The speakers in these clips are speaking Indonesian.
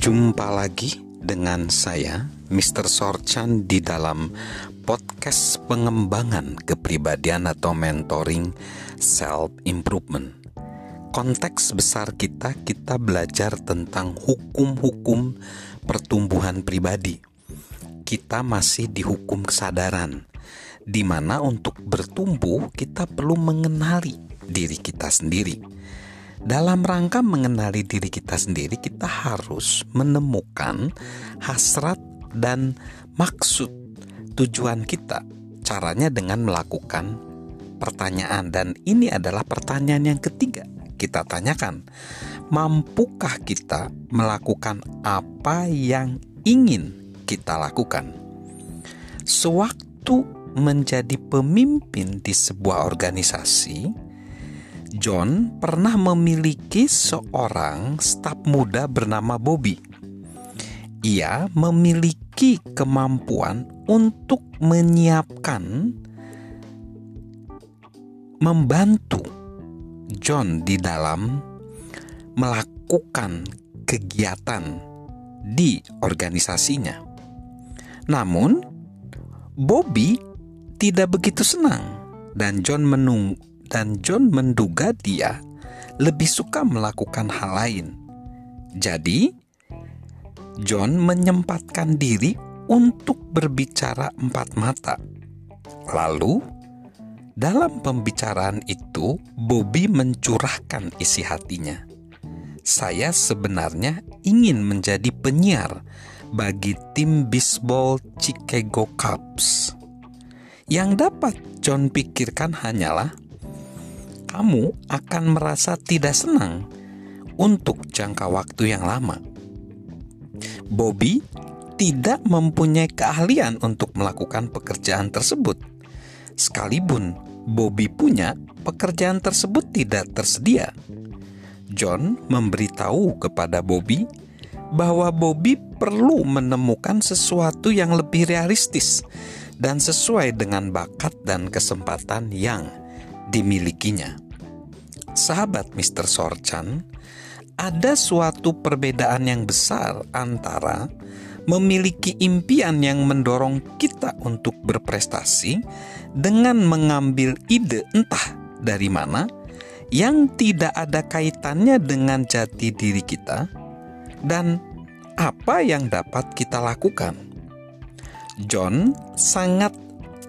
Jumpa lagi dengan saya, Mr. Sorchan di dalam podcast pengembangan kepribadian atau mentoring self improvement. Konteks besar kita, kita belajar tentang hukum-hukum pertumbuhan pribadi. Kita masih dihukum kesadaran, di mana untuk bertumbuh kita perlu mengenali diri kita sendiri dalam rangka mengenali diri kita sendiri, kita harus menemukan hasrat dan maksud tujuan kita. Caranya dengan melakukan pertanyaan, dan ini adalah pertanyaan yang ketiga. Kita tanyakan, mampukah kita melakukan apa yang ingin kita lakukan? Sewaktu menjadi pemimpin di sebuah organisasi, John pernah memiliki seorang staf muda bernama Bobby. Ia memiliki kemampuan untuk menyiapkan membantu John di dalam melakukan kegiatan di organisasinya. Namun, Bobby tidak begitu senang dan John menung dan John menduga dia lebih suka melakukan hal lain. Jadi, John menyempatkan diri untuk berbicara empat mata. Lalu, dalam pembicaraan itu, Bobby mencurahkan isi hatinya. Saya sebenarnya ingin menjadi penyiar bagi tim bisbol Chicago Cubs. Yang dapat John pikirkan hanyalah kamu akan merasa tidak senang untuk jangka waktu yang lama. Bobby tidak mempunyai keahlian untuk melakukan pekerjaan tersebut. Sekalipun Bobby punya, pekerjaan tersebut tidak tersedia. John memberitahu kepada Bobby bahwa Bobby perlu menemukan sesuatu yang lebih realistis dan sesuai dengan bakat dan kesempatan yang dimilikinya. Sahabat Mr. Sorchan, ada suatu perbedaan yang besar antara memiliki impian yang mendorong kita untuk berprestasi dengan mengambil ide entah dari mana yang tidak ada kaitannya dengan jati diri kita dan apa yang dapat kita lakukan. John sangat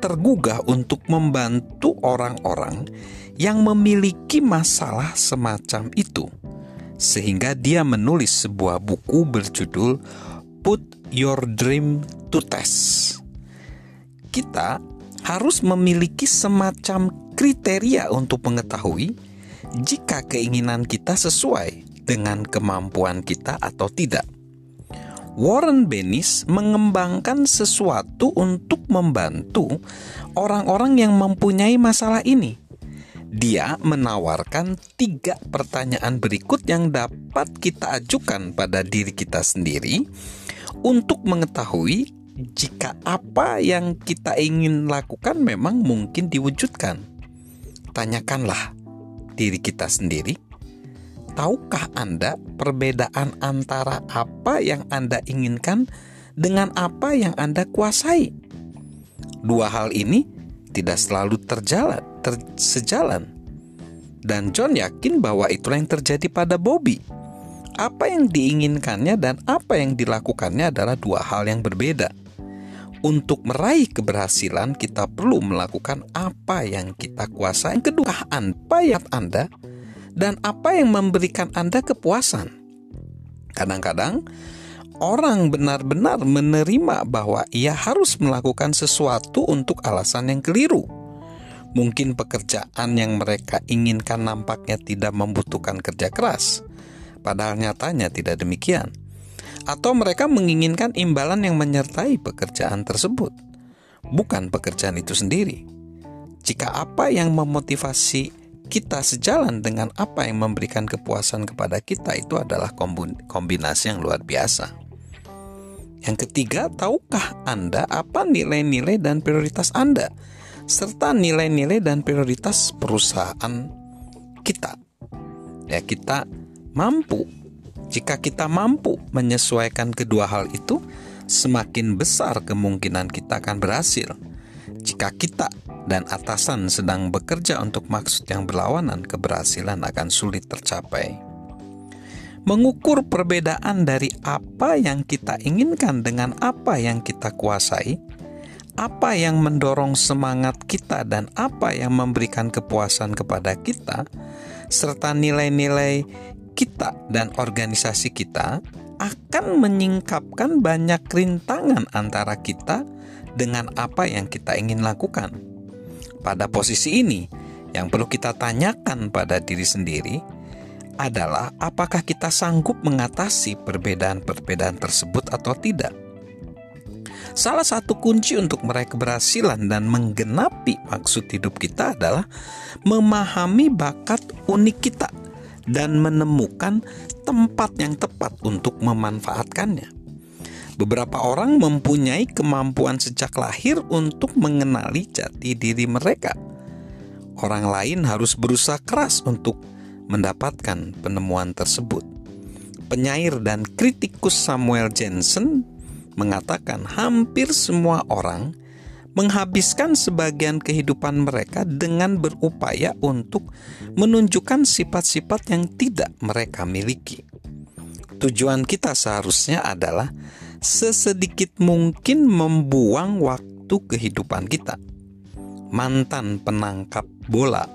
tergugah untuk membantu orang-orang yang memiliki masalah semacam itu, sehingga dia menulis sebuah buku berjudul "Put Your Dream to Test". Kita harus memiliki semacam kriteria untuk mengetahui jika keinginan kita sesuai dengan kemampuan kita atau tidak. Warren Bennis mengembangkan sesuatu untuk membantu orang-orang yang mempunyai masalah ini. Dia menawarkan tiga pertanyaan berikut yang dapat kita ajukan pada diri kita sendiri untuk mengetahui jika apa yang kita ingin lakukan memang mungkin diwujudkan. Tanyakanlah diri kita sendiri Tahukah Anda perbedaan antara apa yang Anda inginkan dengan apa yang Anda kuasai? Dua hal ini tidak selalu terjalan, ter, sejalan. Dan John yakin bahwa itulah yang terjadi pada Bobby. Apa yang diinginkannya dan apa yang dilakukannya adalah dua hal yang berbeda. Untuk meraih keberhasilan, kita perlu melakukan apa yang kita kuasai. Yang kedua, apa yang Anda dan apa yang memberikan Anda kepuasan. Kadang-kadang orang benar-benar menerima bahwa ia harus melakukan sesuatu untuk alasan yang keliru. Mungkin pekerjaan yang mereka inginkan nampaknya tidak membutuhkan kerja keras, padahal nyatanya tidak demikian. Atau mereka menginginkan imbalan yang menyertai pekerjaan tersebut, bukan pekerjaan itu sendiri. Jika apa yang memotivasi kita sejalan dengan apa yang memberikan kepuasan kepada kita itu adalah kombinasi yang luar biasa. Yang ketiga, tahukah Anda apa nilai-nilai dan prioritas Anda serta nilai-nilai dan prioritas perusahaan kita? Ya, kita mampu Jika kita mampu menyesuaikan kedua hal itu, semakin besar kemungkinan kita akan berhasil. Jika kita dan atasan sedang bekerja untuk maksud yang berlawanan, keberhasilan akan sulit tercapai. Mengukur perbedaan dari apa yang kita inginkan dengan apa yang kita kuasai, apa yang mendorong semangat kita dan apa yang memberikan kepuasan kepada kita, serta nilai-nilai kita dan organisasi kita akan menyingkapkan banyak rintangan antara kita dengan apa yang kita ingin lakukan. Pada posisi ini, yang perlu kita tanyakan pada diri sendiri adalah apakah kita sanggup mengatasi perbedaan-perbedaan tersebut atau tidak. Salah satu kunci untuk meraih keberhasilan dan menggenapi maksud hidup kita adalah memahami bakat unik kita dan menemukan tempat yang tepat untuk memanfaatkannya. Beberapa orang mempunyai kemampuan sejak lahir untuk mengenali jati diri mereka. Orang lain harus berusaha keras untuk mendapatkan penemuan tersebut. Penyair dan kritikus Samuel Jensen mengatakan hampir semua orang menghabiskan sebagian kehidupan mereka dengan berupaya untuk menunjukkan sifat-sifat yang tidak mereka miliki. Tujuan kita seharusnya adalah sesedikit mungkin membuang waktu kehidupan kita. Mantan penangkap bola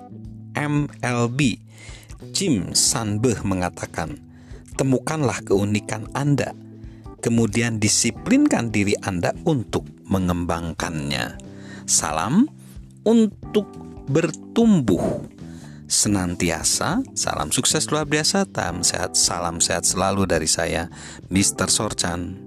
MLB Jim Sanbeh mengatakan, "Temukanlah keunikan Anda." kemudian disiplinkan diri Anda untuk mengembangkannya. Salam untuk bertumbuh senantiasa. Salam sukses luar biasa, tam sehat, salam sehat selalu dari saya, Mr. Sorchan.